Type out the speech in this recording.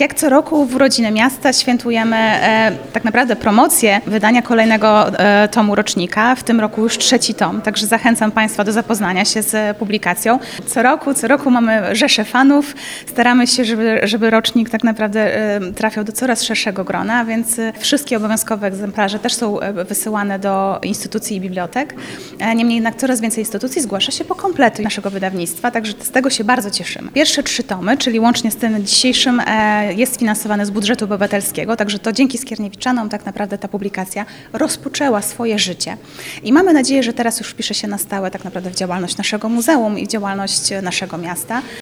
Jak co roku w Urodziny Miasta świętujemy e, tak naprawdę promocję wydania kolejnego e, tomu rocznika. W tym roku już trzeci tom, także zachęcam Państwa do zapoznania się z publikacją. Co roku, co roku mamy rzesze fanów. Staramy się, żeby, żeby rocznik tak naprawdę e, trafiał do coraz szerszego grona, więc e, wszystkie obowiązkowe egzemplarze też są e, wysyłane do instytucji i bibliotek. E, Niemniej jednak coraz więcej instytucji zgłasza się po kompletu naszego wydawnictwa, także z tego się bardzo cieszymy. Pierwsze trzy tomy, czyli łącznie z tym dzisiejszym, jest finansowane z budżetu obywatelskiego, także to dzięki Skierniewiczanom tak naprawdę ta publikacja rozpoczęła swoje życie. I mamy nadzieję, że teraz już wpisze się na stałe tak naprawdę w działalność naszego muzeum i w działalność naszego miasta.